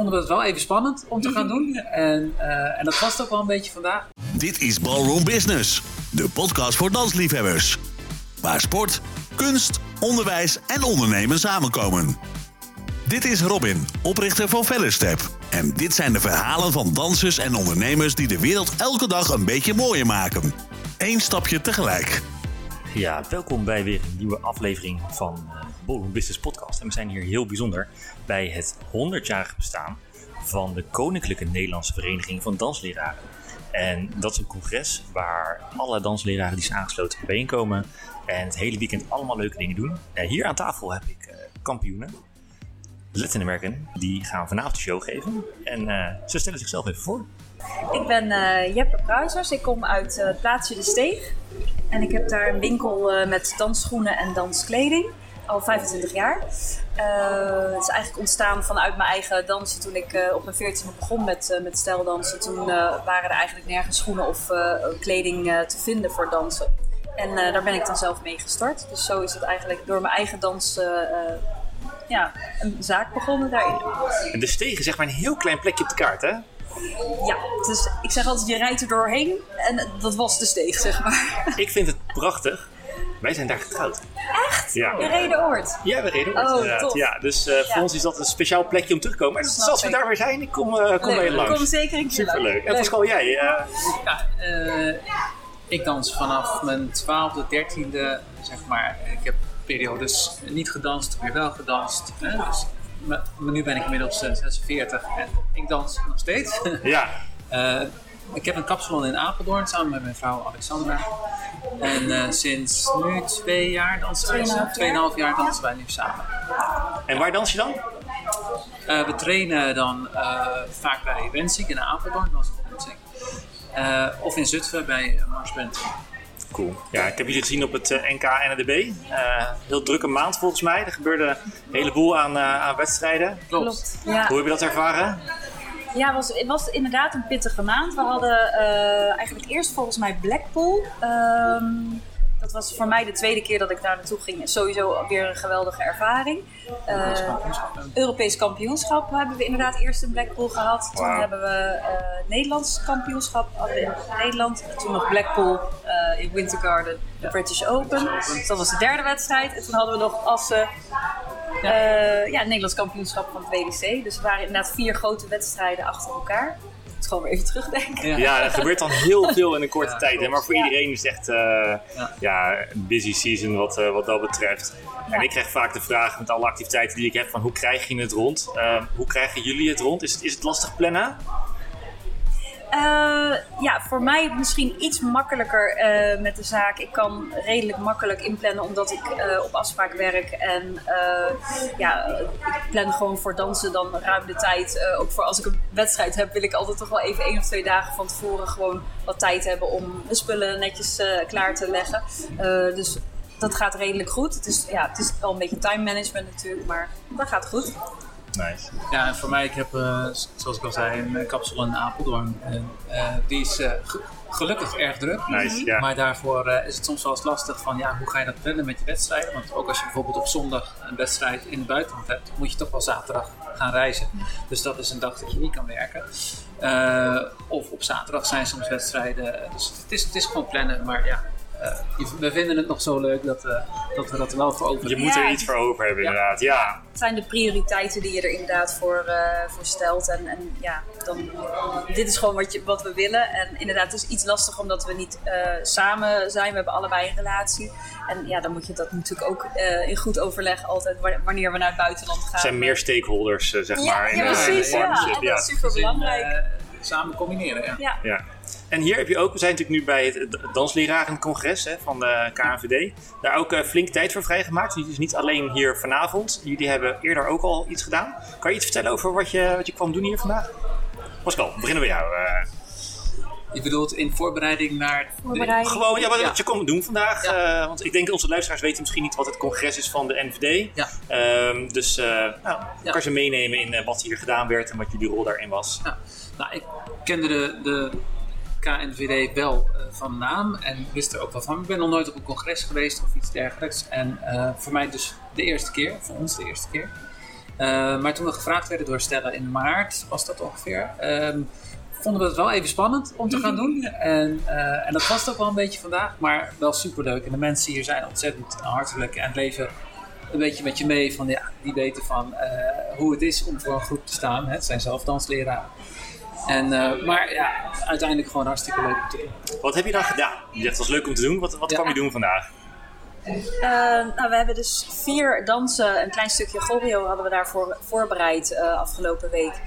vonden we het wel even spannend om te gaan doen. En, eh, en dat was het ook wel een beetje vandaag. Dit is Ballroom Business, de podcast voor dansliefhebbers. Waar sport, kunst, onderwijs en ondernemen samenkomen. Dit is Robin, oprichter van Fellerstep. En dit zijn de verhalen van dansers en ondernemers die de wereld elke dag een beetje mooier maken. Eén stapje tegelijk. Ja, welkom bij weer een nieuwe aflevering van uh, Ballroom Business Podcast. En we zijn hier heel bijzonder bij het 100-jarige bestaan van de Koninklijke Nederlandse Vereniging van Dansleraren. En dat is een congres waar alle dansleraren die zijn aangesloten bijeenkomen en het hele weekend allemaal leuke dingen doen. Uh, hier aan tafel heb ik uh, kampioenen, Latin American, die gaan vanavond de show geven. En uh, ze stellen zichzelf even voor. Ik ben Jeppe Pruisers, ik kom uit het plaatsje De Steeg. En ik heb daar een winkel met dansschoenen en danskleding al 25 jaar. Uh, het is eigenlijk ontstaan vanuit mijn eigen dansen. Toen ik uh, op mijn 14 begon met, uh, met stijldansen, toen waren er eigenlijk nergens schoenen of kleding te vinden voor dansen. En daar ben ik dan zelf mee gestart. Dus zo is het eigenlijk door mijn eigen dans ja, een zaak begonnen daarin. En de stegen zeg maar een heel klein plekje op de kaart, hè? Ja, dus ik zeg altijd, je rijdt er doorheen en dat was de steeg, zeg maar. Ik vind het prachtig. Wij zijn daar getrouwd. Echt? Ja. Je reden oort? Ja, we reden oort. Oh, tof. Ja, dus uh, voor ons is dat een speciaal plekje om terug te komen. Maar dus als we daar weer zijn, ik kom, uh, kom mee langs. Kom zeker een keer Superleuk. En Pascal, jij? Uh... Ja, ik dans vanaf mijn twaalfde, dertiende, zeg maar. Ik heb periodes niet gedanst, weer wel gedanst. Hè? Dus, maar, maar, nu ben ik inmiddels 46 en ik dans nog steeds. Ja. Ik heb een kapsalon in Apeldoorn samen met mijn vrouw Alexandra. En uh, sinds nu twee jaar dansen wij, tweeënhalf jaar dansen wij nu samen. En waar dans je dan? Uh, we trainen dan uh, vaak bij Wensink in Apeldoorn, dansen op Wensink. of in Zutphen bij Mars Band. Cool. Ja, ik heb jullie gezien op het NK NDB. heel drukke maand volgens mij. Er gebeurde een heleboel aan, aan wedstrijden. Klopt. Ja. Hoe heb je dat ervaren? Ja, het was, het was inderdaad een pittige maand. We hadden uh, eigenlijk eerst volgens mij Blackpool. Um, dat was voor mij de tweede keer dat ik daar naartoe ging. Sowieso weer een geweldige ervaring. Uh, Europees kampioenschap hebben we inderdaad eerst in Blackpool gehad. Toen wow. hebben we uh, Nederlands kampioenschap in Nederland. Toen nog Blackpool uh, in Winter Garden, de British Open. Dus dat was de derde wedstrijd. En toen hadden we nog Assen. Ja. ja, het Nederlands kampioenschap van het WDC. Dus er waren inderdaad vier grote wedstrijden achter elkaar gewoon weer even terugdenken. Ja, ja er gebeurt dan heel veel in een korte ja, tijd. Hè? Maar voor ja. iedereen is het echt uh, ja. ja. een busy season wat, uh, wat dat betreft. En ik krijg vaak de vraag met alle activiteiten die ik heb van hoe krijg je het rond? Uh, hoe krijgen jullie het rond? Is het, is het lastig plannen? Uh, ja, voor mij misschien iets makkelijker uh, met de zaak. Ik kan redelijk makkelijk inplannen omdat ik uh, op afspraak werk. En ja, ik plan gewoon voor dansen dan ruim de tijd. ook voor als ik een wedstrijd heb, wil ik altijd toch wel even één of twee dagen van tevoren gewoon wat tijd hebben om de spullen netjes klaar te leggen. dus dat gaat redelijk goed. Het is, ja, het is wel een beetje time management natuurlijk, maar dat gaat goed. Nice. Ja, en voor mij, ik heb, uh, zoals ik al zei, een kapsel in Apeldoorn. En, uh, die is uh, gelukkig erg druk. Nice, ja. Maar daarvoor is het soms wel eens lastig van, ja, hoe ga je dat plannen met je wedstrijden? Want ook als je bijvoorbeeld op zondag een wedstrijd in het buitenland hebt, moet je toch wel zaterdag gaan reizen. Dus dat is een dag dat je niet kan werken. of op zaterdag zijn soms wedstrijden. Dus het is, het is gewoon plannen, maar ja, we vinden het nog zo leuk dat, uh, dat we dat er wel voor over hebben. Je moet er iets voor over hebben, ja. inderdaad. Ja. Het zijn de prioriteiten die je er inderdaad voor, uh, voor stelt. En, en ja, dan, dit is gewoon wat, je, wat we willen. En inderdaad, het is iets lastig omdat we niet samen zijn. We hebben allebei een relatie. En ja, dan moet je dat natuurlijk ook in goed overleg altijd wanneer we naar het buitenland gaan. Er zijn meer stakeholders, zeg ja, maar. Ja, in, precies. Ja. ja. dat is super belangrijk. samen combineren, ja. ja. En hier heb je ook, we zijn natuurlijk nu bij het danslerarencongres hè, van de KNVD. Daar ook uh, flink tijd voor vrijgemaakt. Dus niet alleen hier vanavond. Jullie hebben eerder ook al iets gedaan. Kan je iets vertellen over wat je, wat je kwam doen hier vandaag? Pascal, we beginnen bij jou. Uh, je bedoelt in voorbereiding naar... Voorbereiding. De... Gewoon, ja, wat, je komt doen vandaag. Ja. Uh, want ik denk onze luisteraars weten misschien niet wat het congres is van de NVD. Ja. Um, dus uh, nou, ja. kan je meenemen in uh, wat hier gedaan werd en wat jullie rol daarin was. Ja. Nou, ik kende de, de KNVD wel uh, van naam en wist er ook wel van. Ik ben nog nooit op een congres geweest of iets dergelijks. En uh, voor mij dus de eerste keer, voor ons de eerste keer. Eh, maar toen we gevraagd werden door Stella in maart, was dat ongeveer, ehm, vonden we het wel even spannend om te gaan doen. En, eh, en dat was het ook wel een beetje vandaag, maar wel superleuk. En de mensen hier zijn ontzettend hartelijk en leven een beetje met je mee van ja, die weten van eh, hoe het is om voor een groep te staan. Hè. Het zijn zelf dansleraren. En, eh, maar ja, uiteindelijk gewoon hartstikke leuk om te doen. Wat heb je dan gedaan? Je het was leuk om te doen. Wat, wat Ja. kwam je doen vandaag? Eh, nou, we hebben dus vier dansen, een klein stukje choreo hadden we daarvoor voorbereid eh, afgelopen week.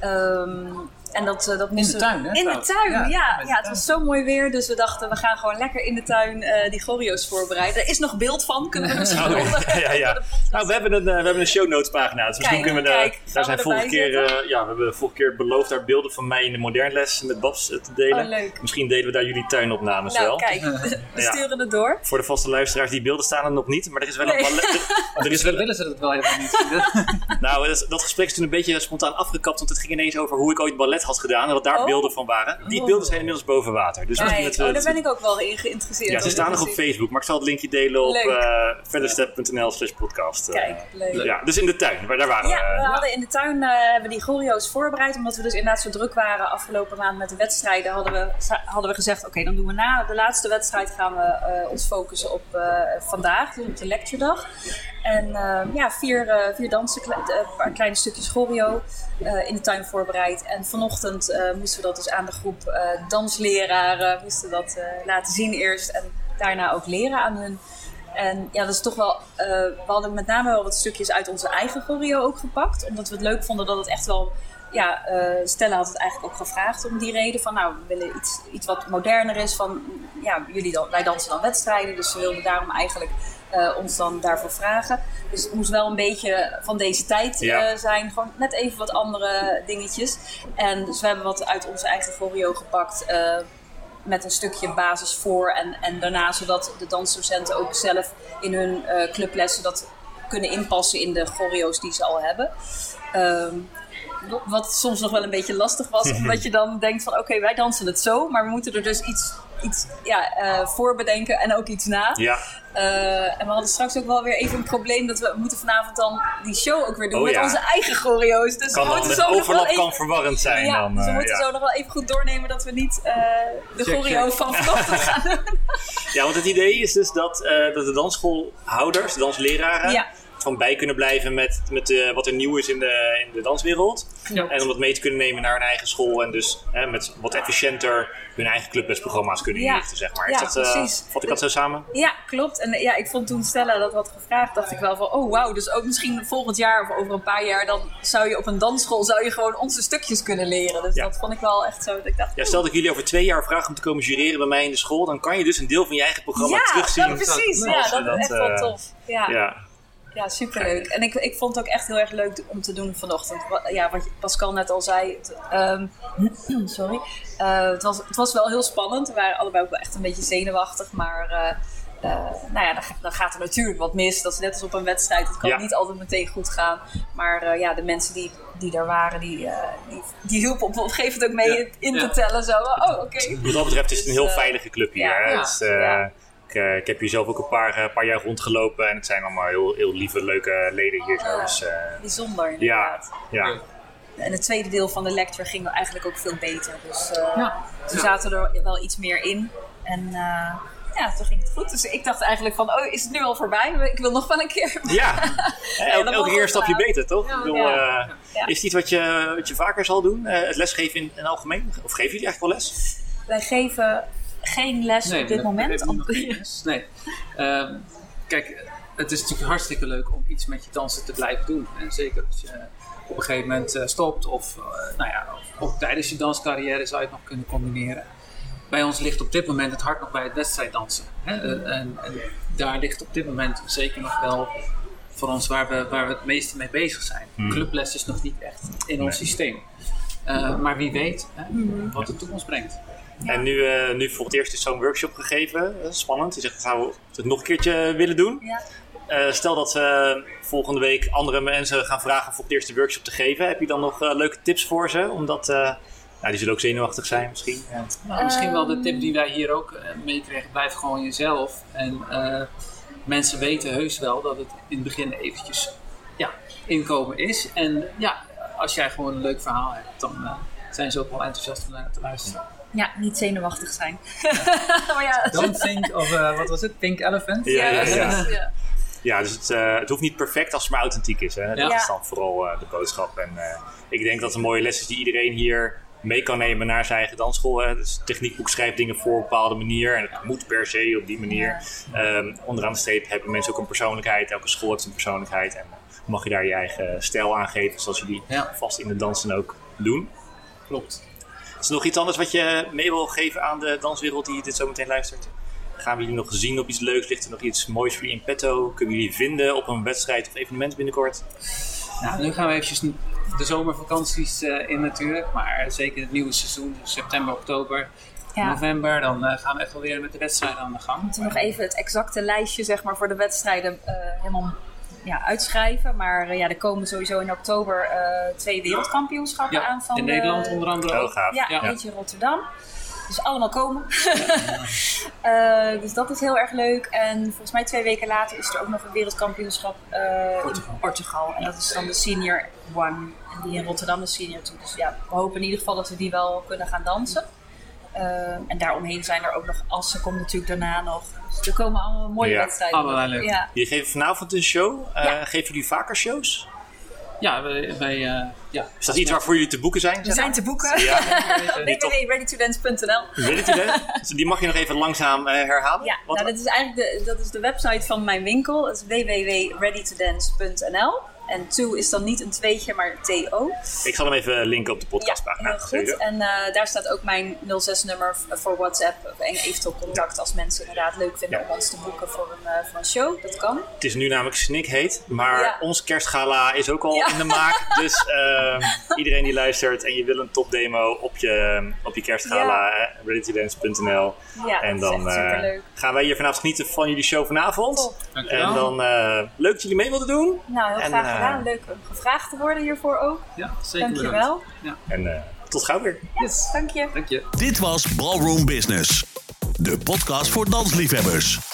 Ehm, en dat, eh, dat moesten we- tuin, hè, In de tuin, Ja, ja. in de het tuin. was zo mooi weer, dus we dachten we gaan gewoon lekker in de tuin eh, die choreo's voorbereiden. Er is nog beeld van, kunnen we misschien Oh, ja, ja. Nou, we hebben een, eh, we hebben een show notes pagina. Dus misschien Kijk, kunnen we de, kijk, daar we zijn vorige erbij keer, eh, ja, we hebben vorige keer beloofd daar beelden van mij in de moderne les met Babs te delen. Oh, leuk. Misschien delen we daar jullie tuinopnames Nou, wel. kijk, we Ja. sturen het door. Voor de vaste luisteraars, die beelden staan er nog niet, maar er is wel Nee. een ballet. Er is wel, we willen ze dat wel helemaal niet vinden. nou, dat, dat gesprek is toen een beetje spontaan afgekapt, want het ging ineens over hoe ik ooit ballet had gedaan en wat daar Oh. beelden van waren. Die Oh. beelden zijn inmiddels boven water. Dus dat oh, daar ben ik ook wel in geïnteresseerd. ja, ze staan nog op. Facebook, maar ik zal het linkje delen op uh, verderstep.nl slash podcast. eh. Kijk, leuk. ja, dus in de tuin, waar daar waren Ja, we. we hadden in de tuin eh, hebben die choreo's voorbereid. Omdat we dus inderdaad zo druk waren afgelopen maand met de wedstrijden. Hadden we, hadden we gezegd, oké, dan doen we na de laatste wedstrijd gaan we eh, ons focussen op eh, vandaag. Dus op de lecturedag. En eh, ja, vier, eh, vier dansen, eh, een paar kleine stukjes choreo eh, in de tuin voorbereid. En vanochtend eh, moesten we dat dus aan de groep eh, dansleraren moesten dat, laten zien eerst. En daarna ook leren aan hun. En ja, dat is toch wel. we hadden met name wel wat stukjes uit onze eigen choreo ook gepakt. Omdat we het leuk vonden dat het echt wel. Ja, Stella had het eigenlijk ook gevraagd om die reden van, nou, we willen iets, iets wat moderner is. Van, ja, jullie dan, wij dansen dan wedstrijden, dus ze wilden daarom eigenlijk eh, ons dan daarvoor vragen. Dus het moest wel een beetje van deze tijd eh, zijn, gewoon net even wat andere dingetjes. En dus we hebben wat uit onze eigen choreo gepakt. eh, met een stukje basis voor en, en daarna zodat de dansdocenten ook zelf in hun clublessen dat kunnen inpassen in de choreo's die ze al hebben. Ehm, wat soms nog wel een beetje lastig was, omdat je dan denkt van oké, wij dansen het zo, maar we moeten er dus iets, iets ja, eh, voor bedenken en ook iets na. Ja, Eh, en we hadden straks ook wel weer even een probleem dat we moeten vanavond dan die show ook weer doen Oh, met ja. onze eigen choreo's. Dus kan we moeten zo nog wel overlap even... kan verwarrend zijn. Ja, dan, dus we eh, moeten ja. zo nog wel even goed doornemen dat we niet de Check, choreo check. van vanochtend gaan doen. Ja, want het idee is dus dat, dat de dansschoolhouders, de dansleraren, Ja. van bij kunnen blijven met, met wat er nieuw is in de, in de danswereld. Ja. En om dat mee te kunnen nemen naar hun eigen school en dus hè, met wat efficiënter hun eigen clublesprogramma's kunnen Ja. inrichten, zeg maar. Ja, is dat, eh, precies. vat ik dat zo samen? Ja, klopt. En ja, ik vond toen Stella dat had gevraagd, dacht ik wel van, oh wauw, dus ook misschien volgend jaar of over een paar jaar, dan zou je op een dansschool zou je gewoon onze stukjes kunnen leren. Dus Ja. dat vond ik wel echt zo. Dat ik dacht, Ja, stel dat ik jullie over twee jaar vraag om te komen jureren bij mij in de school, dan kan je dus een deel van je eigen programma ja, terugzien. dat precies. Ja, dat is echt wel eh, tof. Ja, ja. Superleuk. En ik, ik vond het ook echt heel erg leuk om te doen vanochtend. Ja, wat Pascal net al zei. Het, ehm, sorry. Eh, het, was, het was wel heel spannend. We waren allebei ook wel echt een beetje zenuwachtig. Maar eh, eh, nou ja, dan, ga- dan gaat er natuurlijk wat mis. Dat is net als op een wedstrijd. Het kan Ja. niet altijd meteen goed gaan. Maar ja, de mensen die, die daar waren, die, die, die hielpen op een gegeven moment ook mee Ja. in te Ja. tellen. Zo, oh, oké. Wat dat betreft is het een heel Dus, veilige club hier. hè. ja, Eh, ja. ik, ik heb hier zelf ook een paar, eh, paar jaar rondgelopen en het zijn allemaal heel, heel lieve, leuke leden hier. Zo. Ja. Dus, eh, Bijzonder ja, inderdaad. ja. En het tweede deel van de lecture ging eigenlijk ook veel beter. Dus eh, Ja. toen Ja. zaten er wel iets meer in. En eh, ja, toen ging het goed. Dus ik dacht eigenlijk van, oh, is het nu al voorbij? Ik wil nog wel een keer. Ja, Hè, elke, keer een stapje beter, toch? Ja. Ik bedoel, Ja. eh, Ja. Is het iets wat je, wat je vaker zal doen? Eh, het lesgeven in, in het algemeen? Of geven jullie eigenlijk wel les? Wij geven geen les op dit moment. Nee. Ehm, kijk, het is natuurlijk hartstikke leuk om iets met je dansen te blijven doen. En zeker als je op een gegeven moment eh, stopt of, eh, nou ja, of ook tijdens je danscarrière zou je het nog kunnen combineren. Bij ons ligt op dit moment het hart nog bij het wedstrijddansen. Hè? Eh, en, en daar ligt op dit moment zeker nog wel voor ons waar we, waar we het meeste mee bezig zijn. Clubles is nog niet echt in ons systeem. Eh, maar wie weet hè, wat de toekomst brengt. En nu, eh, nu voor het eerst is zo'n workshop gegeven. Eh, spannend. Je zegt, zouden we het nog een keertje willen doen? Ja. Eh, stel dat we volgende week andere mensen gaan vragen voor het eerst de workshop te geven. Heb je dan nog leuke tips voor ze? Omdat, nou, die zullen ook zenuwachtig zijn misschien. Ja. Nou, misschien wel de tip die wij hier ook meekregen. Blijf gewoon jezelf. En eh, mensen weten heus wel dat het in het begin eventjes ja, inkomen is. En ja, als jij gewoon een leuk verhaal hebt, dan uh, zijn ze ook wel enthousiast om naar te luisteren. Ja, niet zenuwachtig zijn. maar ja, Don't think of, uh, wat was het, Pink Elephant? Ja, ja, ja. ja. ja dus het, uh, het, hoeft niet perfect als het maar authentiek is. Hè? Dat is dan vooral uh, de boodschap. En ik denk dat het een mooie les is die iedereen hier mee kan nemen naar zijn eigen dansschool. Hè. Dus techniekboek schrijft dingen voor op een bepaalde manier. En het moet per se op die manier. Um, onderaan de streep hebben mensen ook een persoonlijkheid. Elke school heeft een persoonlijkheid. En mag je daar je eigen stijl aan geven. Zoals je die ja. vast in de dansen ook doen. Klopt. Is er nog iets anders wat je mee wil geven aan de danswereld die dit zo meteen luistert? Gaan we jullie nog zien op iets leuks? Ligt er nog iets moois voor jullie in petto? Kunnen jullie vinden op een wedstrijd of evenement binnenkort? Nou, nu gaan we eventjes de zomervakanties uh, in natuurlijk. Maar zeker het nieuwe seizoen, dus september, oktober, ja. november. Dan uh, gaan we echt wel weer met de wedstrijden aan de gang. We moeten nog even het exacte lijstje zeg maar, voor de wedstrijden uh, helemaal ja, uitschrijven. Maar uh, ja, er komen sowieso in oktober uh, twee wereldkampioenschappen ja, aan. Van in Nederland onder andere ook. Ja, ja, eentje in Rotterdam. Dus allemaal komen. uh, dus dat is heel erg leuk. En volgens mij twee weken later is er ook nog een wereldkampioenschap Portugal. in Portugal. En dat is dan de senior one. En die in Rotterdam is senior two. Dus ja, we hopen in ieder geval dat we die wel kunnen gaan dansen. Uh, en daaromheen zijn er ook nog Assen komt natuurlijk daarna nog. Dus er komen allemaal mooie ja. wedstrijden. Allemaal leuk. Ja. Je geeft vanavond een show. Uh, ja. Geven jullie vaker shows? Ja, wij, wij uh, ja. Is dat iets waarvoor jullie te boeken zijn? We zijn te boeken. Ja. www.readytodance.nl Ready to Dance? Dus die mag je nog even langzaam uh, herhalen? Ja, nou, dat is eigenlijk de, dat is de website van mijn winkel. Dat is www.readytodance.nl En to is dan niet een tweetje, maar TO. Ik zal hem even linken op de podcastpagina. Ja, heel goed. En uh, daar staat ook mijn 06-nummer voor WhatsApp. En eventueel contact als mensen inderdaad leuk vinden ja. om ons te boeken voor een, uh, voor een show. Dat kan. Het is nu namelijk snikheet. Maar Ja. ons kerstgala is ook al Ja. in de maak. Dus uh, iedereen die luistert en je wil een topdemo op je, op je kerstgala. Ja. readytodance.nl Ja, En dat is dan eh, gaan wij hier vanavond genieten van jullie show vanavond. Top. Dankjewel. En dan eh, leuk dat jullie mee wilden doen. Nou, heel En, graag eh, gedaan. Leuk om gevraagd te worden hiervoor ook. Ja, zeker Dankjewel. bedankt. Ja. En eh, tot gauw weer. Yes, dank je. Dank je. Dit was Ballroom Business, de podcast voor dansliefhebbers.